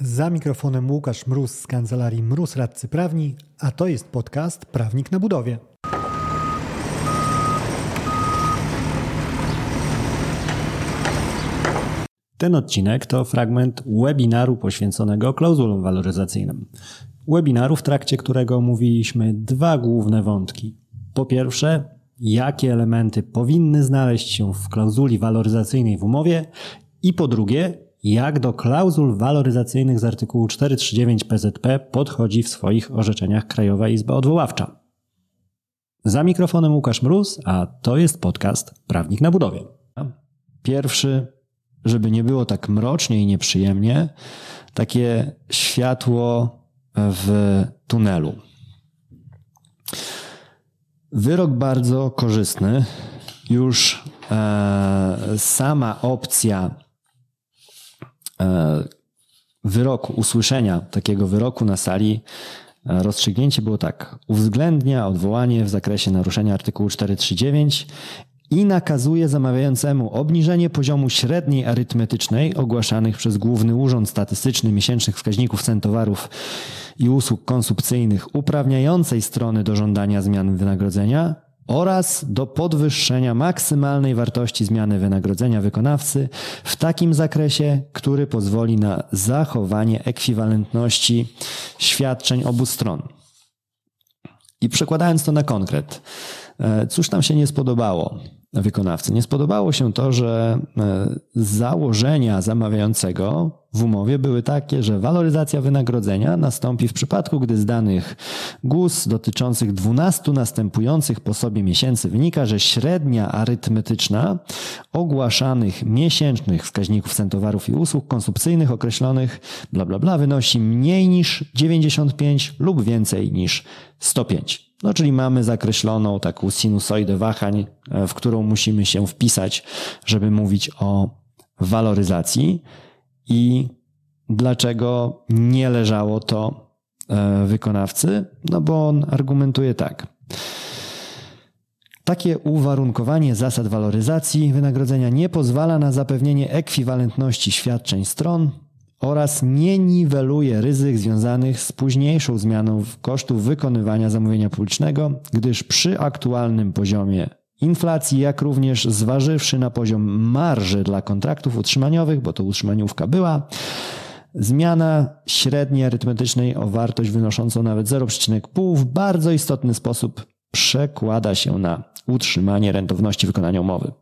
Za mikrofonem Łukasz Mróz z kancelarii Mróz Radcy Prawni, a to jest podcast Prawnik na budowie. Ten odcinek to fragment webinaru poświęconego klauzulom waloryzacyjnym. Webinaru, w trakcie którego omówiliśmy dwa główne wątki. Po pierwsze, jakie elementy powinny znaleźć się w klauzuli waloryzacyjnej w umowie i po drugie, jak do klauzul waloryzacyjnych z artykułu 439 PZP podchodzi w swoich orzeczeniach Krajowa Izba Odwoławcza. Za mikrofonem Łukasz Mróz, a to jest podcast Prawnik na budowie. Pierwszy, żeby nie było tak mrocznie i nieprzyjemnie, takie światło w tunelu. Wyrok bardzo korzystny. Już e, sama opcja wyroku, usłyszenia takiego wyroku na sali, e, rozstrzygnięcie było tak. Uwzględnia odwołanie w zakresie naruszenia artykułu 439 i nakazuje zamawiającemu obniżenie poziomu średniej arytmetycznej ogłaszanych przez Główny Urząd Statystyczny miesięcznych wskaźników cen towarów i usług konsumpcyjnych uprawniającej strony do żądania zmiany wynagrodzenia oraz do podwyższenia maksymalnej wartości zmiany wynagrodzenia wykonawcy w takim zakresie, który pozwoli na zachowanie ekwiwalentności świadczeń obu stron. I przekładając to na konkret, e, cóż nam się nie spodobało wykonawcy? Nie spodobało się to, że e, założenia zamawiającego w umowie były takie, że waloryzacja wynagrodzenia nastąpi w przypadku, gdy z danych GUS dotyczących 12 następujących po sobie miesięcy wynika, że średnia arytmetyczna ogłaszanych miesięcznych wskaźników cen towarów i usług konsumpcyjnych określonych bla bla bla wynosi mniej niż 95 lub więcej niż 105. No, czyli mamy zakreśloną taką sinusoidę wahań, w którą musimy się wpisać, żeby mówić o waloryzacji i dlaczego nie leżało to wykonawcy? No bo on argumentuje tak. Takie uwarunkowanie zasad waloryzacji wynagrodzenia nie pozwala na zapewnienie ekwiwalentności świadczeń stron oraz nie niweluje ryzyk związanych z późniejszą zmianą kosztów wykonywania zamówienia publicznego, gdyż przy aktualnym poziomie inflacji, jak również zważywszy na poziom marży dla kontraktów utrzymaniowych, bo to utrzymaniówka była, zmiana średniej arytmetycznej o wartość wynoszącą nawet 0,5 w bardzo istotny sposób przekłada się na utrzymanie rentowności wykonania umowy.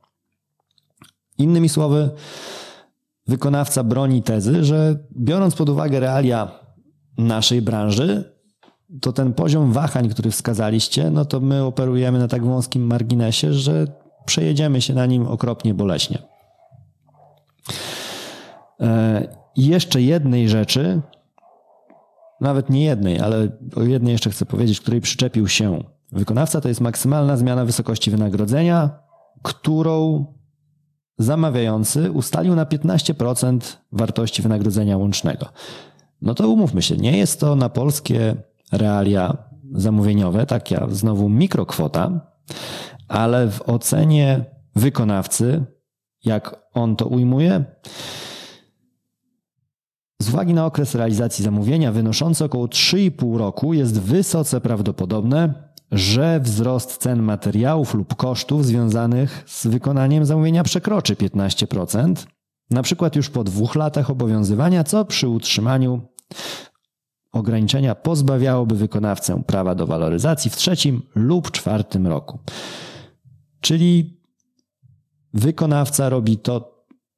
Innymi słowy, wykonawca broni tezy, że biorąc pod uwagę realia naszej branży, to ten poziom wahań, który wskazaliście, no to my operujemy na tak wąskim marginesie, że przejedziemy się na nim okropnie boleśnie. I jeszcze jednej rzeczy, nawet nie jednej, ale o jednej jeszcze chcę powiedzieć, której przyczepił się wykonawca, to jest maksymalna zmiana wysokości wynagrodzenia, którą zamawiający ustalił na 15% wartości wynagrodzenia łącznego. No to umówmy się, nie jest to na polskie realia zamówieniowe, taka znowu mikrokwota, ale w ocenie wykonawcy, jak on to ujmuje, z uwagi na okres realizacji zamówienia wynoszący około 3,5 roku jest wysoce prawdopodobne, że wzrost cen materiałów lub kosztów związanych z wykonaniem zamówienia przekroczy 15%, na przykład już po dwóch latach obowiązywania, co przy utrzymaniu ograniczenia pozbawiałoby wykonawcę prawa do waloryzacji w trzecim lub czwartym roku. Czyli wykonawca robi to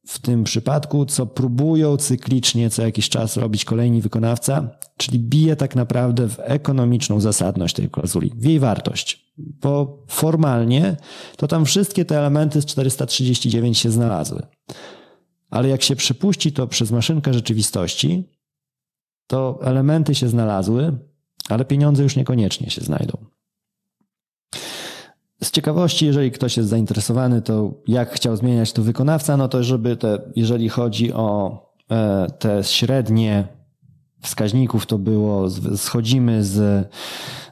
w tym przypadku, co próbują cyklicznie co jakiś czas robić kolejni wykonawca, czyli bije tak naprawdę w ekonomiczną zasadność tej klauzuli, w jej wartość. Bo formalnie to tam wszystkie te elementy z 439 się znalazły. Ale jak się przypuści to przez maszynkę rzeczywistości, to elementy się znalazły, ale pieniądze już niekoniecznie się znajdą. Z ciekawości, jeżeli ktoś jest zainteresowany, to jak chciał zmieniać to wykonawca, no to żeby te, jeżeli chodzi o e, te średnie wskaźników, to było, schodzimy z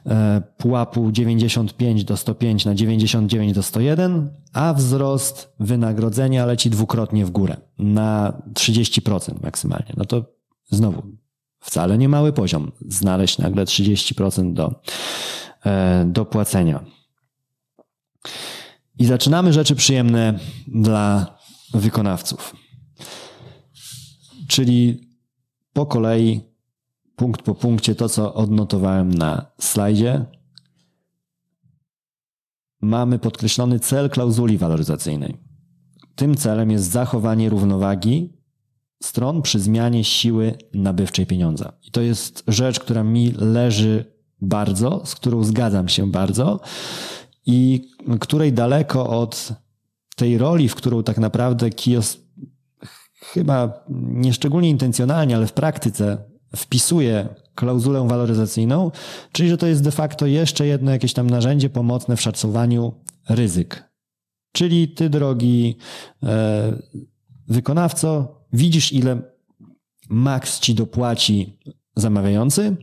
e, pułapu 95 do 105 na 99 do 101, a wzrost wynagrodzenia leci dwukrotnie w górę, na 30% maksymalnie. No to Znowu, wcale nie mały poziom. Znaleźć nagle 30% do, e, do płacenia. I zaczynamy rzeczy przyjemne dla wykonawców. Czyli po kolei, punkt po punkcie, to co odnotowałem na slajdzie, mamy podkreślony cel klauzuli waloryzacyjnej. Tym celem jest zachowanie równowagi stron przy zmianie siły nabywczej pieniądza. I to jest rzecz, która mi leży bardzo, z którą zgadzam się bardzo i której daleko od tej roli, w którą tak naprawdę Kios chyba nieszczególnie intencjonalnie, ale w praktyce wpisuje klauzulę waloryzacyjną, czyli że to jest de facto jeszcze jedno jakieś tam narzędzie pomocne w szacowaniu ryzyk. Czyli ty, drogi e, wykonawco, widzisz, ile maks ci dopłaci zamawiający,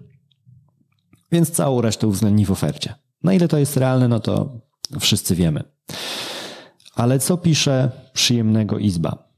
więc całą resztę uwzględni w ofercie. Na ile to jest realne, no to wszyscy wiemy. Ale co pisze przyjemnego Izba?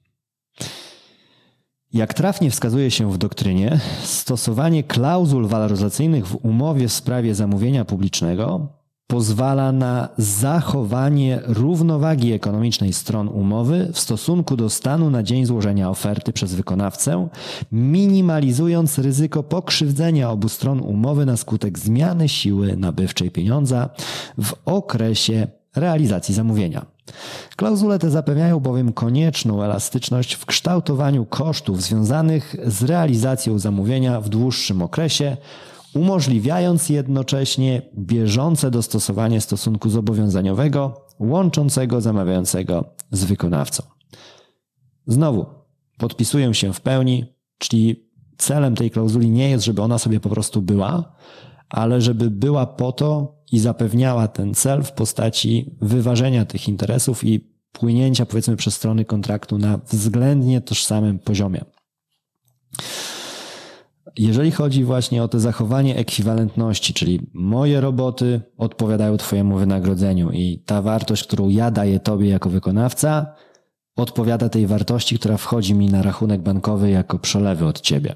Jak trafnie wskazuje się w doktrynie, stosowanie klauzul waloryzacyjnych w umowie w sprawie zamówienia publicznego pozwala na zachowanie równowagi ekonomicznej stron umowy w stosunku do stanu na dzień złożenia oferty przez wykonawcę, minimalizując ryzyko pokrzywdzenia obu stron umowy na skutek zmiany siły nabywczej pieniądza w okresie realizacji zamówienia. Klauzule te zapewniają bowiem konieczną elastyczność w kształtowaniu kosztów związanych z realizacją zamówienia w dłuższym okresie, umożliwiając jednocześnie bieżące dostosowanie stosunku zobowiązaniowego łączącego zamawiającego z wykonawcą. Znowu, podpisuję się w pełni, czyli celem tej klauzuli nie jest, żeby ona sobie po prostu była, ale żeby była po to i zapewniała ten cel w postaci wyważenia tych interesów i płynięcia, powiedzmy, przez strony kontraktu na względnie tożsamym poziomie. Jeżeli chodzi właśnie o to zachowanie ekwiwalentności, czyli moje roboty odpowiadają Twojemu wynagrodzeniu i ta wartość, którą ja daję Tobie jako wykonawca, odpowiada tej wartości, która wchodzi mi na rachunek bankowy jako przelewy od Ciebie.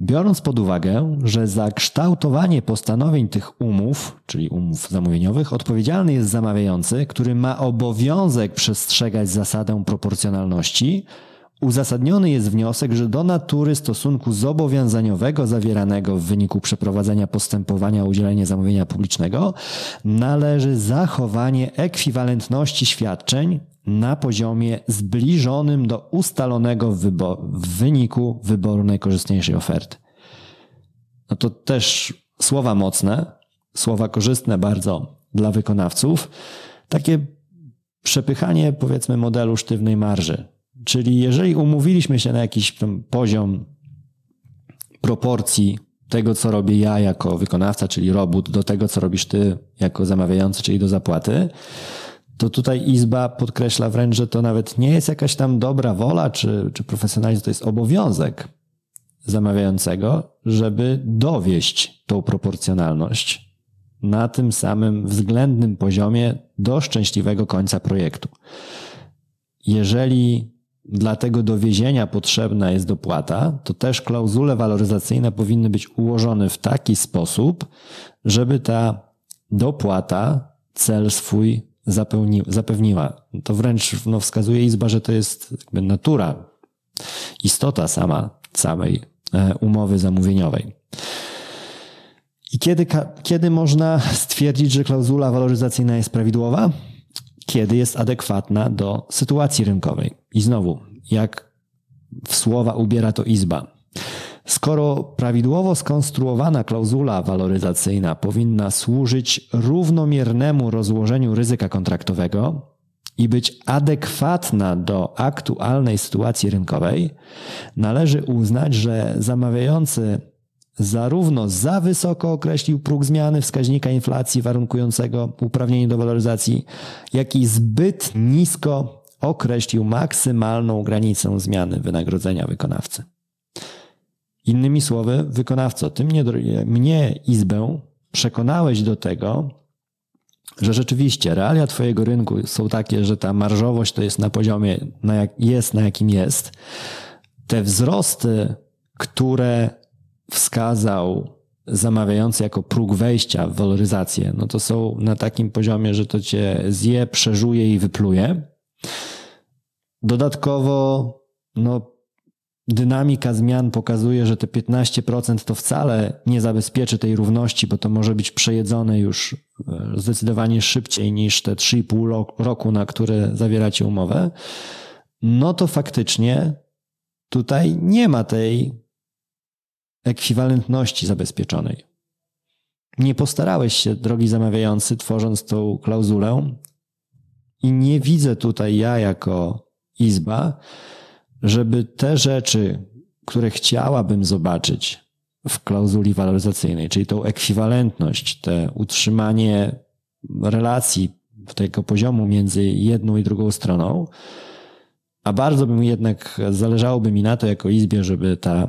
Biorąc pod uwagę, że za kształtowanie postanowień tych umów, czyli umów zamówieniowych, odpowiedzialny jest zamawiający, który ma obowiązek przestrzegać zasadę proporcjonalności, uzasadniony jest wniosek, że do natury stosunku zobowiązaniowego zawieranego w wyniku przeprowadzenia postępowania o udzielenie zamówienia publicznego należy zachowanie ekwiwalentności świadczeń na poziomie zbliżonym do ustalonego w, w wyniku wyboru najkorzystniejszej oferty. No to też słowa mocne, słowa korzystne bardzo dla wykonawców. Takie przepychanie, powiedzmy, modelu sztywnej marży. Czyli jeżeli umówiliśmy się na jakiś poziom proporcji tego, co robię ja jako wykonawca, czyli robot, do tego, co robisz ty jako zamawiający, czyli do zapłaty, to tutaj Izba podkreśla wręcz, że to nawet nie jest jakaś tam dobra wola czy, czy profesjonalizm, to jest obowiązek zamawiającego, żeby dowieść tą proporcjonalność na tym samym względnym poziomie do szczęśliwego końca projektu. Jeżeli dla tego dowiezienia potrzebna jest dopłata, to też klauzule waloryzacyjne powinny być ułożone w taki sposób, żeby ta dopłata cel swój zapełni, zapewniła. To wręcz no, wskazuje Izba, że to jest natura, istota sama samej e, umowy zamówieniowej. I kiedy, kiedy można stwierdzić, że klauzula waloryzacyjna jest prawidłowa? Kiedy jest adekwatna do sytuacji rynkowej. I znowu, jak w słowa ubiera to Izba. Skoro prawidłowo skonstruowana klauzula waloryzacyjna powinna służyć równomiernemu rozłożeniu ryzyka kontraktowego i być adekwatna do aktualnej sytuacji rynkowej, należy uznać, że zamawiający zarówno za wysoko określił próg zmiany wskaźnika inflacji warunkującego uprawnienie do waloryzacji, jak i zbyt nisko określił maksymalną granicę zmiany wynagrodzenia wykonawcy. Innymi słowy, wykonawco, ty mnie, mnie Izbę przekonałeś do tego, że rzeczywiście realia Twojego rynku są takie, że ta marżowość to jest na poziomie, na jak, jest na jakim jest. Te wzrosty które wskazał zamawiający jako próg wejścia w waloryzację, no to są na takim poziomie, że to cię zje, przeżuje i wypluje. Dodatkowo, no, dynamika zmian pokazuje, że te 15% to wcale nie zabezpieczy tej równości, bo to może być przejedzone już e, zdecydowanie szybciej niż te 3,5 roku, na które zawieracie umowę. No to faktycznie tutaj nie ma tej ekwiwalentności zabezpieczonej. Nie postarałeś się, drogi zamawiający, tworząc tą klauzulę, i nie widzę tutaj ja jako izba, żeby te rzeczy, które chciałabym zobaczyć w klauzuli waloryzacyjnej, czyli tą ekwiwalentność, te utrzymanie relacji tego poziomu między jedną i drugą stroną, a bardzo bym jednak zależałoby mi na to jako izbie, żeby ta